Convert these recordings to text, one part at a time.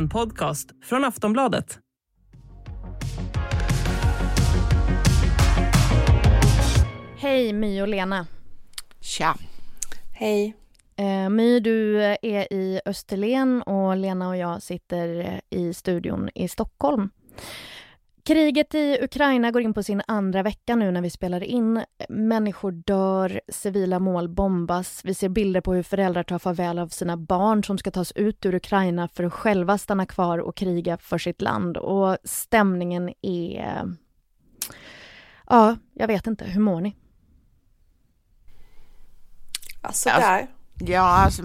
En podcast från Aftonbladet. Hej My och Lena. Tja. Hej. Eh, My, du är i Österlen och Lena och jag sitter i studion i Stockholm. Kriget i Ukraina går in på sin andra vecka nu när vi spelar in. Människor dör, civila mål bombas. Vi ser bilder på hur föräldrar tar farväl av sina barn som ska tas ut ur Ukraina för att själva stanna kvar och kriga för sitt land. Och stämningen är... Ja, jag vet inte. Hur mår ni? Alltså där. Ja, alltså,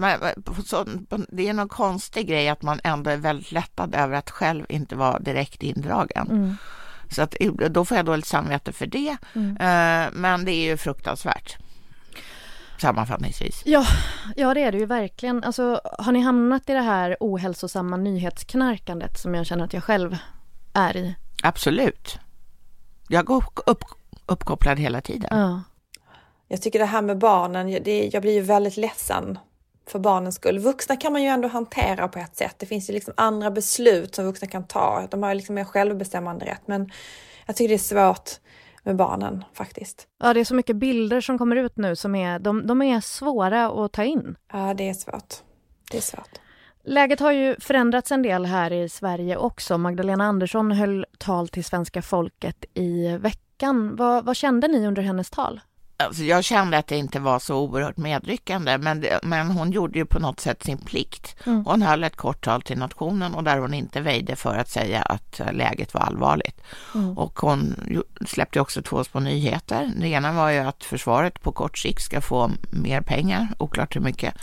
det är någon konstig grej att man ändå är väldigt lättad över att själv inte vara direkt indragen. Mm. Så att, då får jag dåligt samvete för det. Mm. Eh, men det är ju fruktansvärt. Sammanfattningsvis. Ja, ja, det är det ju verkligen. Alltså, har ni hamnat i det här ohälsosamma nyhetsknarkandet som jag känner att jag själv är i? Absolut. Jag går upp, uppkopplad hela tiden. Ja. Jag tycker det här med barnen, det, jag blir ju väldigt ledsen för barnens skull. Vuxna kan man ju ändå hantera på ett sätt. Det finns ju liksom andra beslut som vuxna kan ta. De har ju liksom mer självbestämmande rätt. Men jag tycker det är svårt med barnen faktiskt. Ja, det är så mycket bilder som kommer ut nu som är, de, de är svåra att ta in. Ja, det är svårt. Det är svårt. Läget har ju förändrats en del här i Sverige också. Magdalena Andersson höll tal till svenska folket i veckan. Vad, vad kände ni under hennes tal? Alltså jag kände att det inte var så oerhört medryckande, men, men hon gjorde ju på något sätt sin plikt. Mm. Hon höll ett kort tal till nationen och där hon inte väjde för att säga att läget var allvarligt. Mm. Och hon släppte också två små nyheter. Det ena var ju att försvaret på kort sikt ska få mer pengar, oklart hur mycket.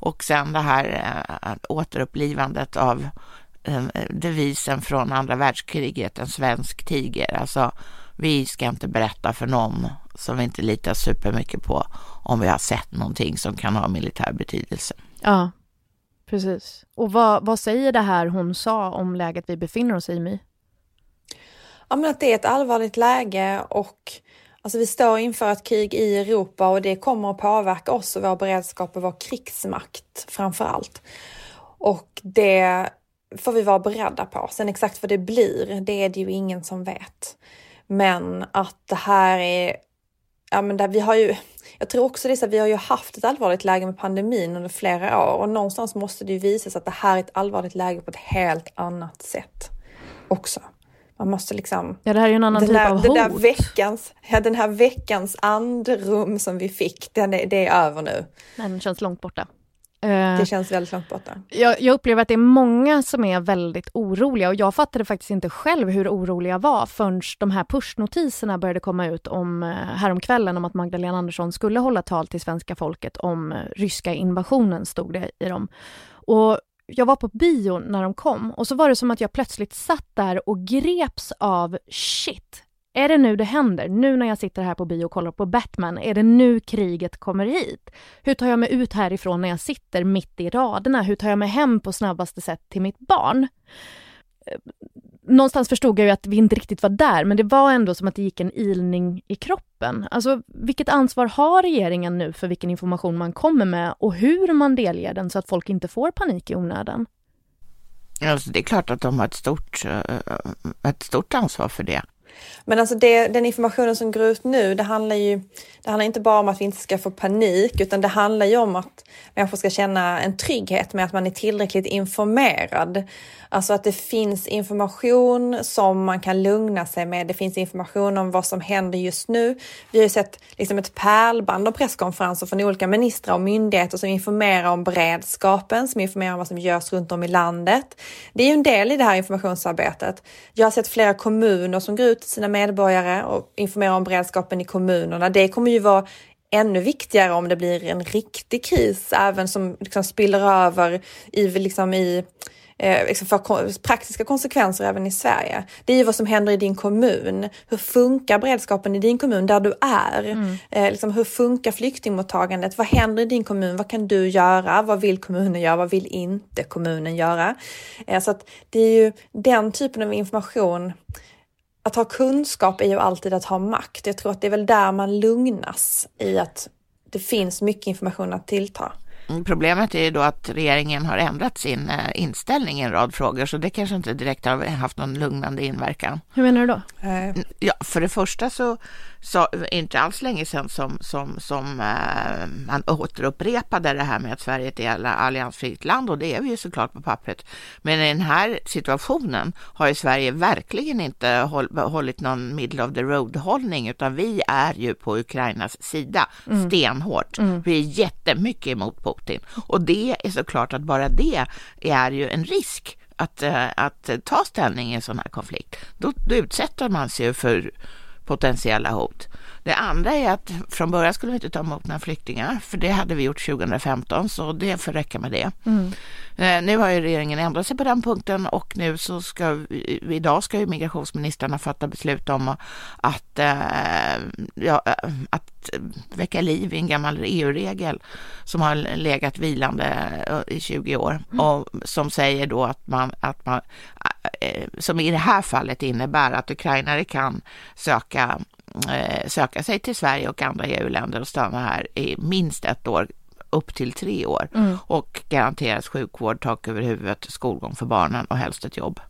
Och sen det här äh, återupplivandet av äh, devisen från andra världskriget, en svensk tiger. Alltså, vi ska inte berätta för någon som vi inte litar supermycket på om vi har sett någonting som kan ha militär betydelse. Ja, precis. Och vad, vad säger det här hon sa om läget vi befinner oss i, My? Ja, men att det är ett allvarligt läge och alltså, vi står inför ett krig i Europa och det kommer att påverka oss och vår beredskap och vår krigsmakt framför allt. Och det får vi vara beredda på. Sen exakt vad det blir, det är det ju ingen som vet. Men att det här är, ja men där, vi har ju, jag tror också det är så att vi har ju haft ett allvarligt läge med pandemin under flera år och någonstans måste det ju visas att det här är ett allvarligt läge på ett helt annat sätt också. Man måste liksom... Ja, det här är ju en annan typ där, av hot. Den, där veckans, ja, den här veckans andrum som vi fick, den är, det är över nu. Den känns långt borta. Eh, det känns väldigt långt borta. Jag, jag, upplever att det är många som är väldigt oroliga och jag fattade faktiskt inte själv hur orolig jag var förrän de här pushnotiserna började komma ut om eh, häromkvällen om att Magdalena Andersson skulle hålla tal till svenska folket om eh, ryska invasionen, stod det i dem. Och jag var på bio när de kom och så var det som att jag plötsligt satt där och greps av shit, är det nu det händer? Nu när jag sitter här på bio och kollar på Batman, är det nu kriget kommer hit? Hur tar jag mig ut härifrån när jag sitter mitt i raderna? Hur tar jag mig hem på snabbaste sätt till mitt barn? Eh, någonstans förstod jag ju att vi inte riktigt var där, men det var ändå som att det gick en ilning i kroppen. Alltså, vilket ansvar har regeringen nu för vilken information man kommer med och hur man delger den så att folk inte får panik i onödan? Alltså, det är klart att de har ett stort, eh, eh, ett stort ansvar för det. Men alltså det, den informationen som går ut nu, det handlar ju det handlar inte bara om att vi inte ska få panik, utan det handlar ju om att människor ska känna en trygghet med att man är tillräckligt informerad. Alltså att det finns information som man kan lugna sig med. Det finns information om vad som händer just nu. Vi har ju sett liksom ett pärlband av presskonferenser från olika ministrar och myndigheter som informerar om beredskapen, som informerar om vad som görs runt om i landet. Det är ju en del i det här informationsarbetet. Jag har sett flera kommuner som går ut till sina medborgare och informerar om beredskapen i kommunerna. Det kommer ju vara ännu viktigare om det blir en riktig kris, även som liksom spiller över i, liksom i eh, liksom för praktiska konsekvenser även i Sverige. Det är ju vad som händer i din kommun. Hur funkar beredskapen i din kommun där du är? Mm. Eh, liksom, hur funkar flyktingmottagandet? Vad händer i din kommun? Vad kan du göra? Vad vill kommunen göra? Vad vill inte kommunen göra? Eh, så att det är ju den typen av information att ha kunskap är ju alltid att ha makt. Jag tror att det är väl där man lugnas i att det finns mycket information att tillta. Problemet är ju då att regeringen har ändrat sin eh, inställning i en rad frågor, så det kanske inte direkt har haft någon lugnande inverkan. Hur menar du då? Ja, för det första så så inte alls länge sedan som, som, som eh, man återupprepade det här med att Sverige är ett alliansfritt land och det är vi ju såklart på pappret. Men i den här situationen har ju Sverige verkligen inte håll, hållit någon middle of the road hållning utan vi är ju på Ukrainas sida mm. stenhårt. Mm. Vi är jättemycket emot Putin och det är såklart att bara det är ju en risk att, eh, att ta ställning i en sån här konflikt. Då, då utsätter man sig för potentiella hot. Det andra är att från början skulle vi inte ta emot några flyktingar, för det hade vi gjort 2015, så det får räcka med det. Mm. Eh, nu har ju regeringen ändrat sig på den punkten och nu så ska, idag ska ju migrationsministrarna fatta beslut om att, eh, ja, att väcka liv i en gammal EU-regel som har legat vilande eh, i 20 år mm. och som säger då att man, att man, som i det här fallet innebär att ukrainare kan söka söka sig till Sverige och andra EU-länder och stanna här i minst ett år upp till tre år mm. och garanteras sjukvård, tak över huvudet, skolgång för barnen och helst ett jobb.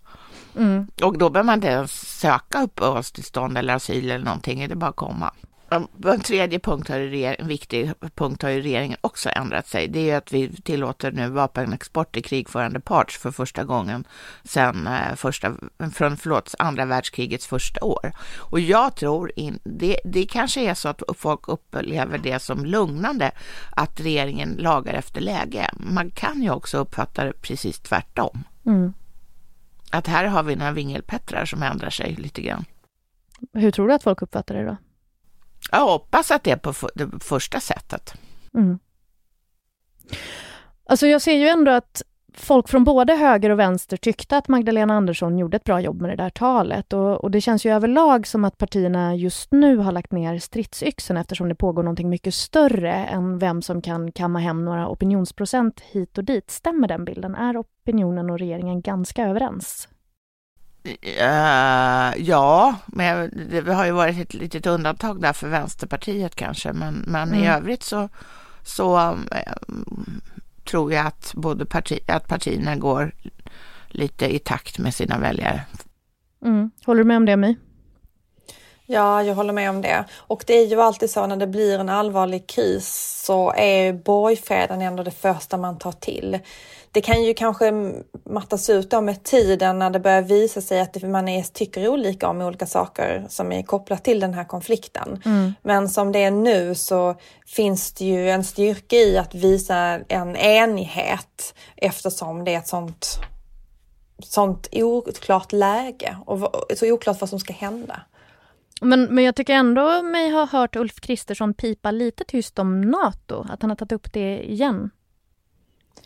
Mm. Och då behöver man inte ens söka uppehållstillstånd eller asyl eller någonting, det är bara att komma. En tredje punkt har en viktig punkt har ju regeringen också ändrat sig. Det är att vi tillåter nu vapenexport till krigförande part för första gången sedan eh, första, från, förlåt, andra världskrigets första år. Och jag tror in, det, det kanske är så att folk upplever det som lugnande att regeringen lagar efter läge. Man kan ju också uppfatta det precis tvärtom. Mm. Att här har vi några vingelpettrar som ändrar sig lite grann. Hur tror du att folk uppfattar det då? Jag hoppas att det är på det första sättet. Mm. Alltså jag ser ju ändå att folk från både höger och vänster tyckte att Magdalena Andersson gjorde ett bra jobb med det där talet och, och, det känns ju överlag som att partierna just nu har lagt ner stridsyxan eftersom det pågår någonting mycket större än vem som kan kamma hem några opinionsprocent hit och dit. Stämmer den bilden? Är opinionen och regeringen ganska överens? Uh, ja, men det har ju varit ett litet undantag där för Vänsterpartiet kanske, men, men mm. i övrigt så, så um, tror jag att både parti, att partierna går lite i takt med sina väljare. Mm. Håller du med om det, My? Ja, jag håller med om det. Och det är ju alltid så när det blir en allvarlig kris så är borgfreden ändå det första man tar till. Det kan ju kanske mattas ut då med tiden när det börjar visa sig att man är, tycker olika om olika saker som är kopplat till den här konflikten. Mm. Men som det är nu så finns det ju en styrka i att visa en enighet eftersom det är ett sånt, sånt oklart läge och så oklart vad som ska hända. Men, men jag tycker ändå mig ha hört Ulf Kristersson pipa lite tyst om Nato, att han har tagit upp det igen.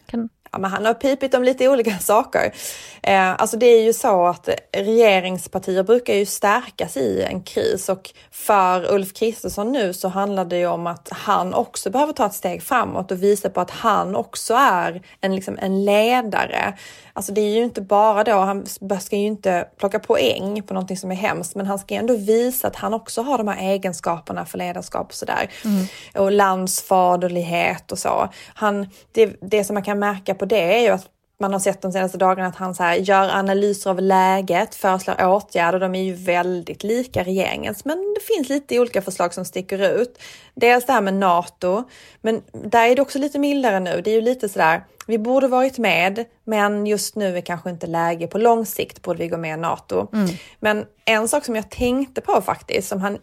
Kan men han har pipit om lite olika saker. Eh, alltså det är ju så att regeringspartier brukar ju stärkas i en kris och för Ulf Kristersson nu så handlar det ju om att han också behöver ta ett steg framåt och visa på att han också är en, liksom, en ledare. Alltså det är ju inte bara då, han ska ju inte plocka poäng på någonting som är hemskt, men han ska ändå visa att han också har de här egenskaperna för ledarskap och sådär. Mm. Och landsfaderlighet och så. Han, det, det som man kan märka på det är ju att man har sett de senaste dagarna att han så här, gör analyser av läget, föreslår åtgärder. De är ju väldigt lika regeringens, men det finns lite olika förslag som sticker ut. Dels det här med NATO, men där är det också lite mildare nu. Det är ju lite sådär, vi borde varit med, men just nu är kanske inte läge. På lång sikt borde vi gå med i NATO. Mm. Men en sak som jag tänkte på faktiskt, som han,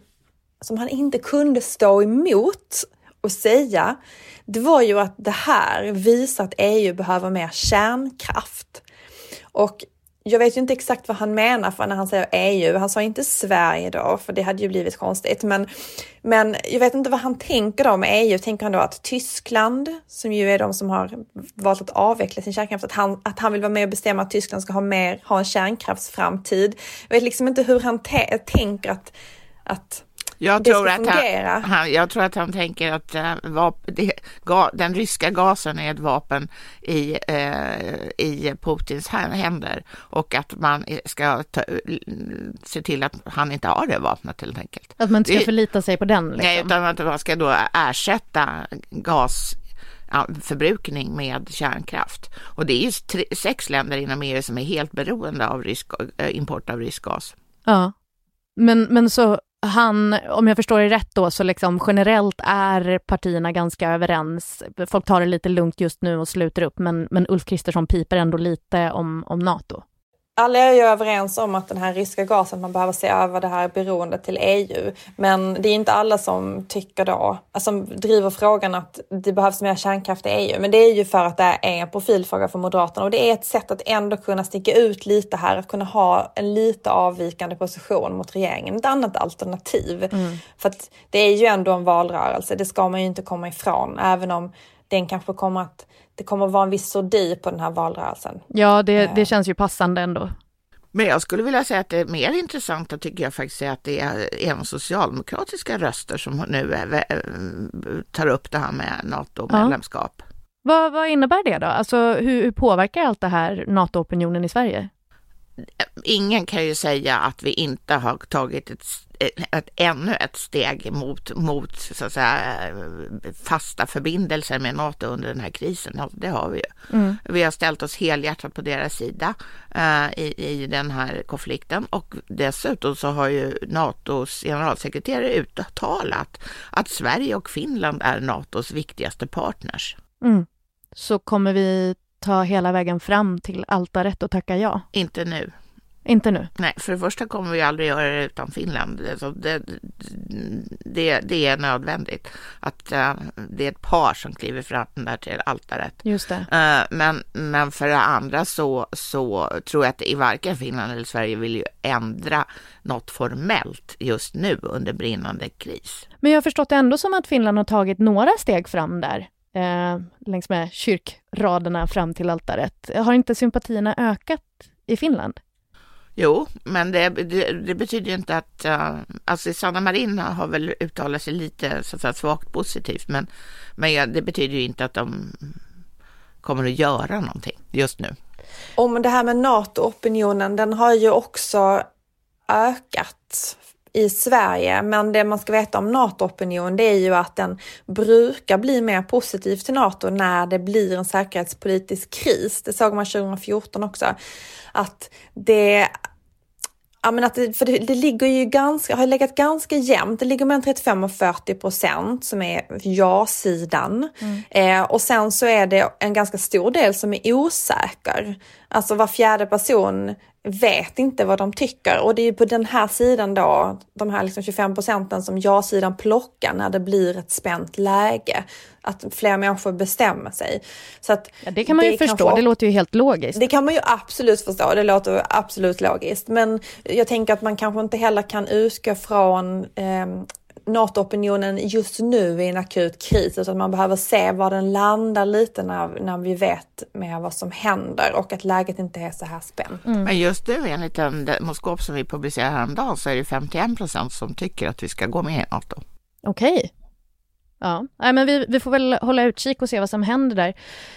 som han inte kunde stå emot och säga, det var ju att det här visar att EU behöver mer kärnkraft. Och jag vet ju inte exakt vad han menar för när han säger EU. Han sa inte Sverige då, för det hade ju blivit konstigt. Men, men jag vet inte vad han tänker då med EU. Tänker han då att Tyskland, som ju är de som har valt att avveckla sin kärnkraft, att han, att han vill vara med och bestämma att Tyskland ska ha, mer, ha en kärnkraftsframtid. Jag vet liksom inte hur han tänker att, att jag tror, att han, han, jag tror att han tänker att äh, vap, det, ga, den ryska gasen är ett vapen i, äh, i Putins händer och att man ska ta, se till att han inte har det vapnet helt enkelt. Att man inte ska förlita sig på den? Liksom. Nej, utan att man ska då ersätta gas förbrukning med kärnkraft. Och det är ju tre, sex länder inom EU som är helt beroende av rysk, äh, import av rysk gas. Ja, men, men så han, om jag förstår det rätt då, så liksom generellt är partierna ganska överens. Folk tar det lite lugnt just nu och sluter upp, men, men Ulf Kristersson piper ändå lite om, om NATO alla är ju överens om att den här ryska gasen, man behöver se över det här beroendet till EU. Men det är inte alla som tycker då, som driver frågan att det behövs mer kärnkraft i EU. Men det är ju för att det är en profilfråga för Moderaterna och det är ett sätt att ändå kunna sticka ut lite här, att kunna ha en lite avvikande position mot regeringen. Ett annat alternativ. Mm. För att det är ju ändå en valrörelse, det ska man ju inte komma ifrån, även om den kanske kommer att det kommer att vara en viss sordi på den här valrörelsen. Ja, det, det känns ju passande ändå. Men jag skulle vilja säga att det är mer intressanta tycker jag faktiskt är att det är även socialdemokratiska röster som nu är, tar upp det här med NATO-medlemskap. Ja. Vad, vad innebär det då? Alltså hur, hur påverkar allt det här NATO-opinionen i Sverige? Ingen kan ju säga att vi inte har tagit ett ett, ännu ett steg mot, mot så att säga, fasta förbindelser med NATO under den här krisen. Det har vi ju. Mm. Vi har ställt oss helhjärtat på deras sida uh, i, i den här konflikten och dessutom så har ju NATOs generalsekreterare uttalat att Sverige och Finland är NATOs viktigaste partners. Mm. Så kommer vi ta hela vägen fram till altaret och tacka ja? Inte nu. Inte nu? Nej, för det första kommer vi aldrig göra det utan Finland. Alltså det, det, det är nödvändigt att uh, det är ett par som kliver fram där till altaret. Just det. Uh, men, men för det andra så, så tror jag att i varken Finland eller Sverige vill ju ändra något formellt just nu under brinnande kris. Men jag har förstått det ändå som att Finland har tagit några steg fram där. Eh, längs med kyrkraderna fram till altaret. Har inte sympatierna ökat i Finland? Jo, men det, det, det betyder inte att... Uh, alltså Sanna Marin har väl uttalat sig lite så att säga, svagt positivt, men, men ja, det betyder ju inte att de kommer att göra någonting just nu. Om det här med NATO-opinionen, den har ju också ökat i Sverige. Men det man ska veta om NATO-opinion det är ju att den brukar bli mer positiv till NATO när det blir en säkerhetspolitisk kris. Det såg man 2014 också. Att det Ja, men att det, för det, det, ligger ju ganska, har legat ganska jämnt. Det ligger mellan 35 och 40 procent som är ja-sidan. Mm. Eh, och sen så är det en ganska stor del som är osäker. Alltså var fjärde person vet inte vad de tycker och det är på den här sidan då, de här liksom 25 procenten som ja-sidan plockar när det blir ett spänt läge. Att fler människor bestämmer sig. Så att ja, det kan man ju förstå, kanske, det låter ju helt logiskt. Det kan man ju absolut förstå, det låter absolut logiskt. Men jag tänker att man kanske inte heller kan utgå från eh, NATO-opinionen just nu i en akut kris utan man behöver se var den landar lite när, när vi vet mer vad som händer och att läget inte är så här spänt. Mm. Men just nu enligt en demoskop som vi publicerade häromdagen så är det 51 procent som tycker att vi ska gå med i NATO. Okej. Okay. Ja, Nej, men vi, vi får väl hålla utkik och se vad som händer där.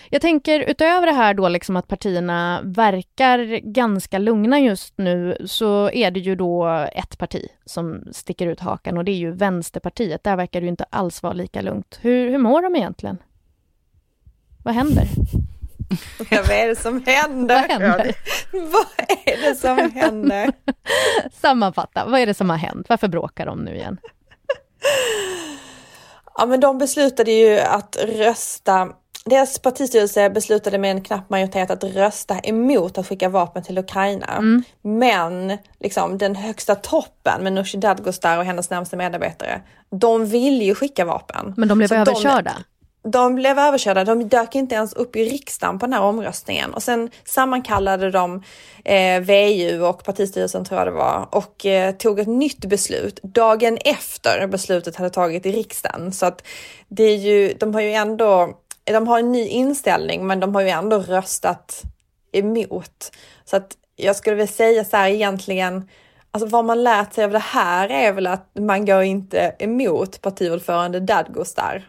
Jag tänker utöver det här då liksom att partierna verkar ganska lugna just nu så är det ju då ett parti som sticker ut hakan och det är ju Vänsterpartiet. Där verkar det ju inte alls vara lika lugnt. Hur, hur mår de egentligen? Vad händer? Ja, vad är det som händer? Vad händer? vad är det som händer? Sammanfatta, vad är det som har hänt? Varför bråkar de nu igen? Ja, men de beslutade ju att rösta deras partistyrelse beslutade med en knapp majoritet att rösta emot att skicka vapen till Ukraina. Mm. Men liksom, den högsta toppen med Nooshi Dadgostar och hennes närmaste medarbetare, de ville ju skicka vapen. Men de blev Så överkörda? De, de blev överkörda. De dök inte ens upp i riksdagen på den här omröstningen och sen sammankallade de eh, VU och partistyrelsen tror jag det var och eh, tog ett nytt beslut dagen efter beslutet hade tagit i riksdagen. Så att det är ju, de har ju ändå, de har en ny inställning, men de har ju ändå röstat emot. Så att jag skulle vilja säga så här egentligen, Alltså vad man lärt sig av det här är väl att man går inte emot partiordförande Dadgostar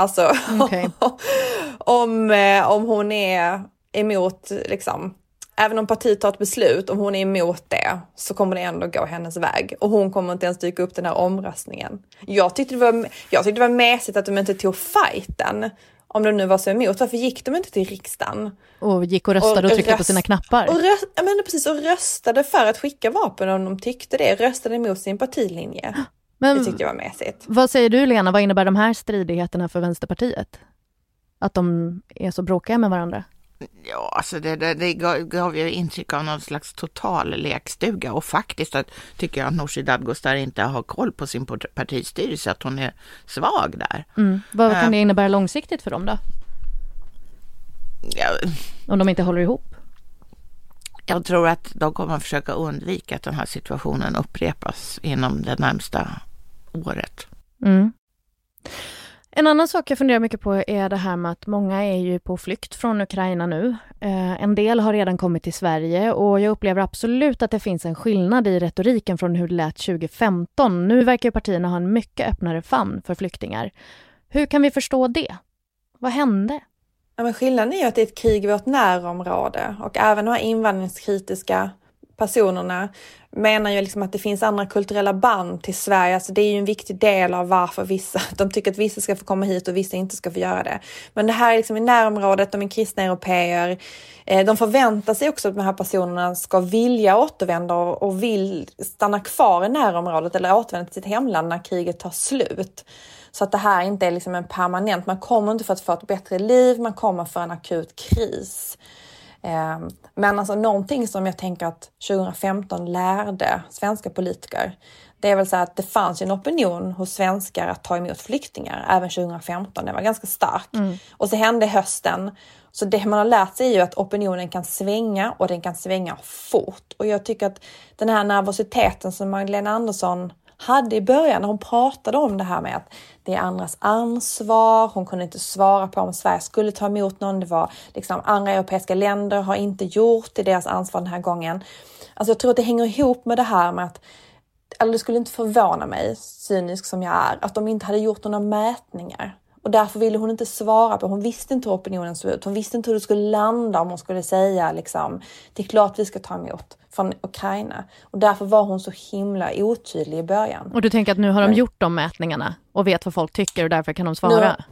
Alltså okay. om, eh, om hon är emot, liksom, även om partiet tar ett beslut, om hon är emot det så kommer det ändå gå hennes väg och hon kommer inte ens dyka upp den här omröstningen. Jag tyckte det var, jag tyckte det var mässigt att de inte tog fighten om de nu var så emot, varför gick de inte till riksdagen? Och gick och röstade och, och tryckte röst, på sina knappar? Och, röst, men precis, och röstade för att skicka vapen om de tyckte det, röstade emot sin partilinje. Men, det tyckte jag var mesigt. Vad säger du Lena, vad innebär de här stridigheterna för Vänsterpartiet? Att de är så bråkiga med varandra? Ja, alltså det, det, det gav ju intryck av någon slags total lekstuga och faktiskt att, tycker jag att Nooshi Dadgostar inte har koll på sin partistyrelse, att hon är svag där. Mm. Vad kan uh, det innebära långsiktigt för dem då? Ja, Om de inte håller ihop? Jag tror att de kommer försöka undvika att den här situationen upprepas inom det närmsta året. Mm. En annan sak jag funderar mycket på är det här med att många är ju på flykt från Ukraina nu. Eh, en del har redan kommit till Sverige och jag upplever absolut att det finns en skillnad i retoriken från hur det lät 2015. Nu verkar partierna ha en mycket öppnare famn för flyktingar. Hur kan vi förstå det? Vad hände? Ja, men skillnaden är ju att det är ett krig i vårt närområde och även de här invandringskritiska personerna menar ju liksom att det finns andra kulturella band till Sverige. Alltså det är ju en viktig del av varför vissa, de tycker att vissa ska få komma hit och vissa inte ska få göra det. Men det här är liksom i närområdet, de är kristna europeer. Eh, de förväntar sig också att de här personerna ska vilja återvända och vill stanna kvar i närområdet eller återvända till sitt hemland när kriget tar slut. Så att det här inte är liksom en permanent, man kommer inte för att få ett bättre liv, man kommer för en akut kris. Ehm, men alltså någonting som jag tänker att 2015 lärde svenska politiker, det är väl så att det fanns en opinion hos svenskar att ta emot flyktingar även 2015. Den var ganska stark. Mm. Och så hände hösten. Så det man har lärt sig är ju att opinionen kan svänga och den kan svänga fort. Och jag tycker att den här nervositeten som Magdalena Andersson hade i början när hon pratade om det här med att det är andras ansvar. Hon kunde inte svara på om Sverige skulle ta emot någon. Det var liksom andra europeiska länder har inte gjort det, deras ansvar den här gången. Alltså jag tror att det hänger ihop med det här med att eller det skulle inte förvåna mig, cynisk som jag är, att de inte hade gjort några mätningar. Och därför ville hon inte svara på, hon visste inte hur opinionen såg ut. Hon visste inte hur det skulle landa om hon skulle säga liksom, det är klart vi ska ta emot från Ukraina. Och därför var hon så himla otydlig i början. Och du tänker att nu har de gjort de mätningarna och vet vad folk tycker och därför kan de svara? Nu,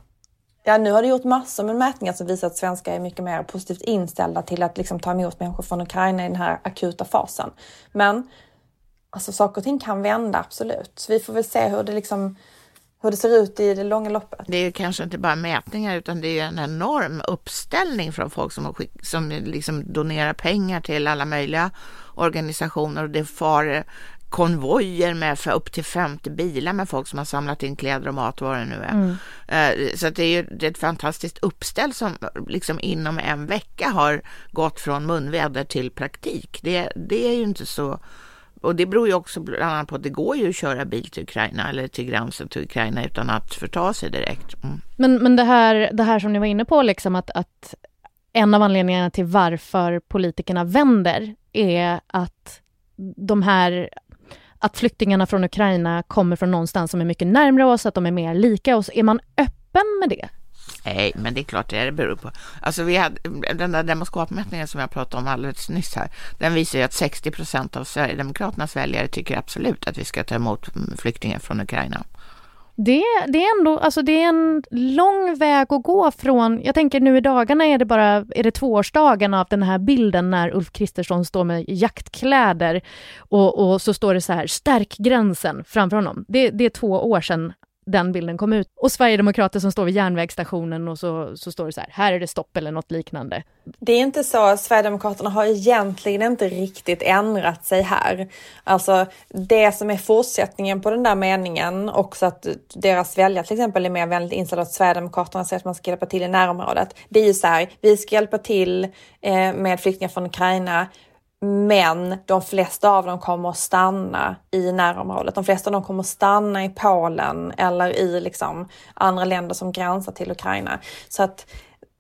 ja, nu har det gjort massor med mätningar som visar att svenskar är mycket mer positivt inställda till att liksom ta emot människor från Ukraina i den här akuta fasen. Men alltså, saker och ting kan vända, absolut. Så vi får väl se hur det liksom hur det ser ut i det långa loppet. Det är kanske inte bara mätningar utan det är en enorm uppställning från folk som, som liksom donerar pengar till alla möjliga organisationer och det far konvojer med för upp till 50 bilar med folk som har samlat in kläder och mat vad det nu är. Mm. Eh, så det är ju det är ett fantastiskt uppställ som liksom inom en vecka har gått från munväder till praktik. Det, det är ju inte så och det beror ju också bland annat på att det går ju att köra bil till Ukraina eller till gränsen till Ukraina utan att förta sig direkt. Mm. Men, men det, här, det här som ni var inne på, liksom att, att en av anledningarna till varför politikerna vänder är att de här att flyktingarna från Ukraina kommer från någonstans som är mycket närmare oss, att de är mer lika oss. Är man öppen med det? Nej, men det är klart det, det beror på. Alltså vi hade, den där demoskopmätningen som jag pratade om alldeles nyss här, den visar ju att 60 procent av Sverigedemokraternas väljare tycker absolut att vi ska ta emot mm, flyktingar från Ukraina. Det, det, är ändå, alltså det är en lång väg att gå från, jag tänker nu i dagarna är det bara, är det tvåårsdagen av den här bilden när Ulf Kristersson står med jaktkläder och, och så står det så här, stärk gränsen framför honom. Det, det är två år sedan den bilden kom ut. Och Sverigedemokrater som står vid järnvägsstationen och så, så står det så här, här är det stopp eller något liknande. Det är inte så, Sverigedemokraterna har egentligen inte riktigt ändrat sig här. Alltså det som är fortsättningen på den där meningen, också att deras väljare till exempel är mer vänligt inställda åt Sverigedemokraterna säger att man ska hjälpa till i närområdet. Det är ju så här, vi ska hjälpa till eh, med flyktingar från Ukraina, men de flesta av dem kommer att stanna i närområdet. De flesta av dem kommer att stanna i Polen eller i liksom andra länder som gränsar till Ukraina. Så att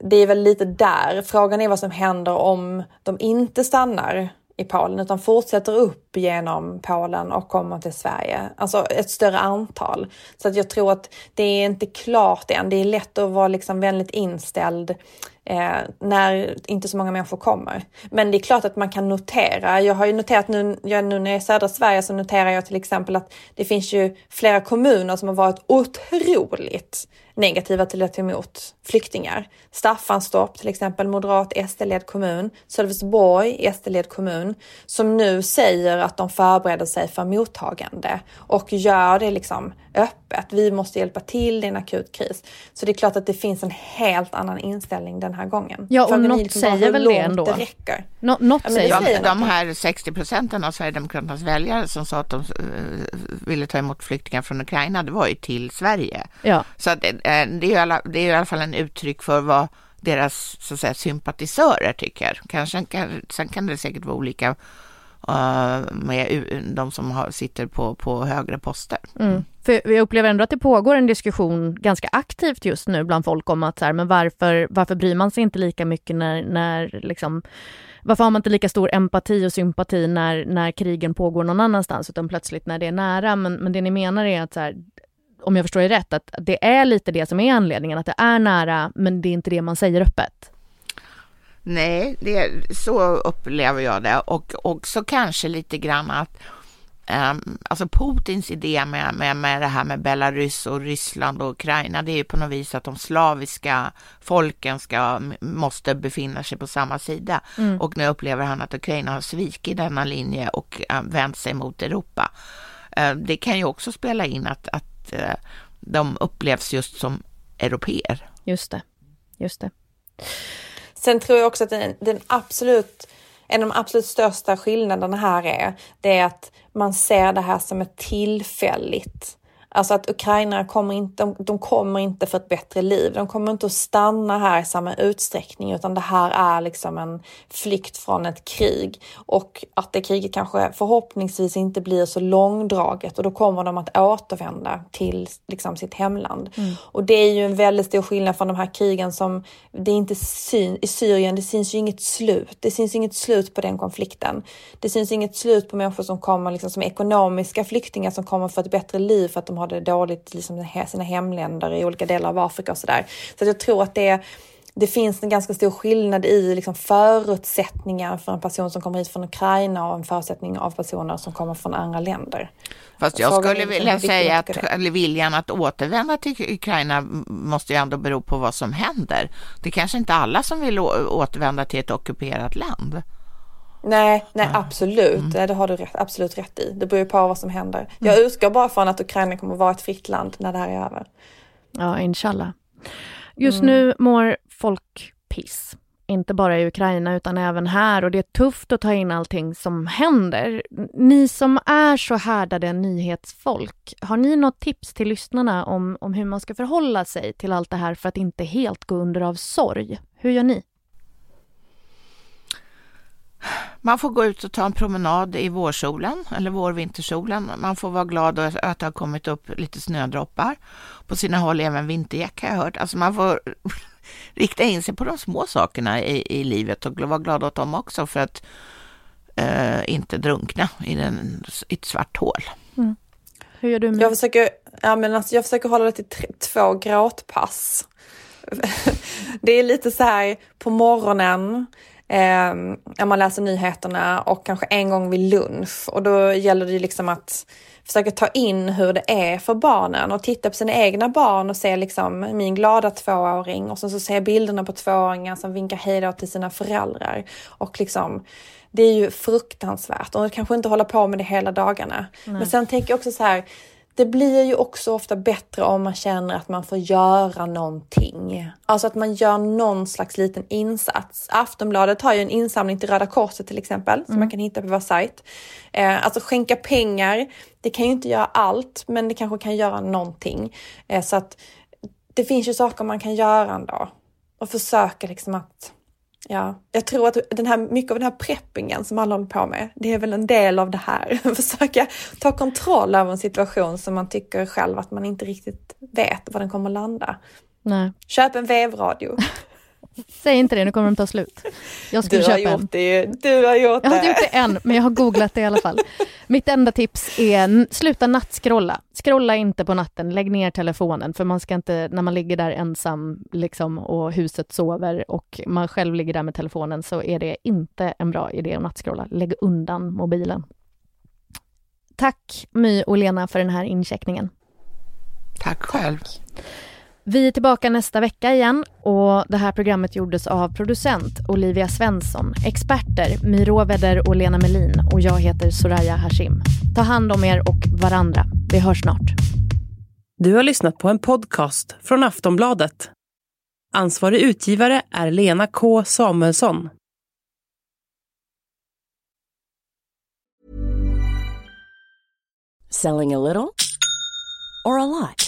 det är väl lite där. Frågan är vad som händer om de inte stannar i Polen utan fortsätter upp genom Polen och kommer till Sverige. Alltså ett större antal. Så att jag tror att det är inte klart än. Det är lätt att vara liksom vänligt inställd eh, när inte så många människor kommer. Men det är klart att man kan notera. Jag har ju noterat nu, jag, nu när jag är i södra Sverige så noterar jag till exempel att det finns ju flera kommuner som har varit otroligt negativa till att ta emot flyktingar. Staffanstorp till exempel, moderat SD-ledd kommun, Sölvesborg SD-ledd kommun, som nu säger att de förbereder sig för mottagande och gör det liksom öppet. Vi måste hjälpa till, det är en akut kris. Så det är klart att det finns en helt annan inställning den här gången. Ja, och något liksom säger väl det ändå? Det räcker. Nå något ja, säger, säger De här 60 procenten av Sverigedemokraternas väljare som sa att de uh, ville ta emot flyktingar från Ukraina, det var ju till Sverige. Ja. Så det, uh, det, är ju alla, det är i alla fall en uttryck för vad deras så att säga, sympatisörer tycker. Kanske, kan, sen kan det säkert vara olika uh, med de som har, sitter på, på högre poster. Mm. För jag upplever ändå att det pågår en diskussion ganska aktivt just nu bland folk om att så här, men varför, varför bryr man sig inte lika mycket när, när liksom, varför har man inte lika stor empati och sympati när, när krigen pågår någon annanstans utan plötsligt när det är nära. Men, men det ni menar är att så här, om jag förstår er rätt, att det är lite det som är anledningen, att det är nära men det är inte det man säger öppet. Nej, det, så upplever jag det och också kanske lite grann att um, alltså Putins idé med, med, med det här med Belarus och Ryssland och Ukraina, det är ju på något vis att de slaviska folken ska, måste befinna sig på samma sida. Mm. Och nu upplever han att Ukraina har svikit denna linje och um, vänt sig mot Europa. Uh, det kan ju också spela in att, att uh, de upplevs just som europeer. Just det, just det. Sen tror jag också att den, den absolut, en av de absolut största skillnaderna här är, det är att man ser det här som ett tillfälligt Alltså att ukrainare kommer inte, de, de, kommer inte för ett bättre liv. De kommer inte att stanna här i samma utsträckning utan det här är liksom en flykt från ett krig och att det kriget kanske förhoppningsvis inte blir så långdraget och då kommer de att återvända till liksom sitt hemland. Mm. Och det är ju en väldigt stor skillnad från de här krigen som det inte syn, i Syrien, det syns ju inget slut. Det syns inget slut på den konflikten. Det syns inget slut på människor som kommer liksom som ekonomiska flyktingar som kommer för ett bättre liv för att de har det dåligt liksom, sina hemländer i olika delar av Afrika och sådär. Så jag tror att det, det finns en ganska stor skillnad i liksom, förutsättningar för en person som kommer hit från Ukraina och en förutsättning av personer som kommer från andra länder. Fast jag skulle vilja säga att eller viljan att återvända till Ukraina måste ju ändå bero på vad som händer. Det är kanske inte alla som vill återvända till ett ockuperat land. Nej, nej absolut. Mm. Det har du rätt, absolut rätt i. Det beror på vad som händer. Mm. Jag utgår bara från att Ukraina kommer att vara ett fritt land när det här är över. Ja, inshallah. Just mm. nu mår folk piss. Inte bara i Ukraina utan även här och det är tufft att ta in allting som händer. Ni som är så härdade nyhetsfolk, har ni något tips till lyssnarna om, om hur man ska förhålla sig till allt det här för att inte helt gå under av sorg? Hur gör ni? Man får gå ut och ta en promenad i vårsolen eller vårvintersolen. Man får vara glad att det har kommit upp lite snödroppar. På sina håll även vintergäck har jag hört. Alltså man får rikta in sig på de små sakerna i, i livet och vara glad åt dem också för att eh, inte drunkna i, den, i ett svart hål. Mm. Hur gör du med? Jag försöker, ja, men alltså, jag försöker hålla det till två gråtpass. det är lite så här på morgonen eh, man läser nyheterna och kanske en gång vid lunch. Och då gäller det liksom att försöka ta in hur det är för barnen och titta på sina egna barn och se liksom min glada tvååring och sen så ser jag bilderna på tvååringar som vinkar hejdå till sina föräldrar. Och liksom, det är ju fruktansvärt och kanske inte hålla på med det hela dagarna. Nej. Men sen tänker jag också så här, det blir ju också ofta bättre om man känner att man får göra någonting. Alltså att man gör någon slags liten insats. Aftonbladet har ju en insamling till Röda Korset till exempel, mm. som man kan hitta på vår sajt. Eh, alltså skänka pengar, det kan ju inte göra allt, men det kanske kan göra någonting. Eh, så att det finns ju saker man kan göra ändå. Och försöka liksom att Ja, jag tror att den här, mycket av den här preppingen som alla håller på med, det är väl en del av det här. Försöka ta kontroll över en situation som man tycker själv att man inte riktigt vet var den kommer landa. Nej. Köp en vevradio. Säg inte det, nu kommer de ta slut. Jag skulle du har köpa gjort en. det Du har gjort Jag har det. inte gjort det än, men jag har googlat det i alla fall. Mitt enda tips är sluta nattskrolla. Scrolla inte på natten, lägg ner telefonen, för man ska inte, när man ligger där ensam liksom, och huset sover och man själv ligger där med telefonen så är det inte en bra idé att nattskrolla. Lägg undan mobilen. Tack My och Lena för den här incheckningen. Tack själv. Vi är tillbaka nästa vecka igen och det här programmet gjordes av producent Olivia Svensson, experter My Råväder och Lena Melin och jag heter Soraya Hashim. Ta hand om er och varandra. Vi hörs snart. Du har lyssnat på en podcast från Aftonbladet. Ansvarig utgivare är Lena K Samuelsson. Selling a little or a lot?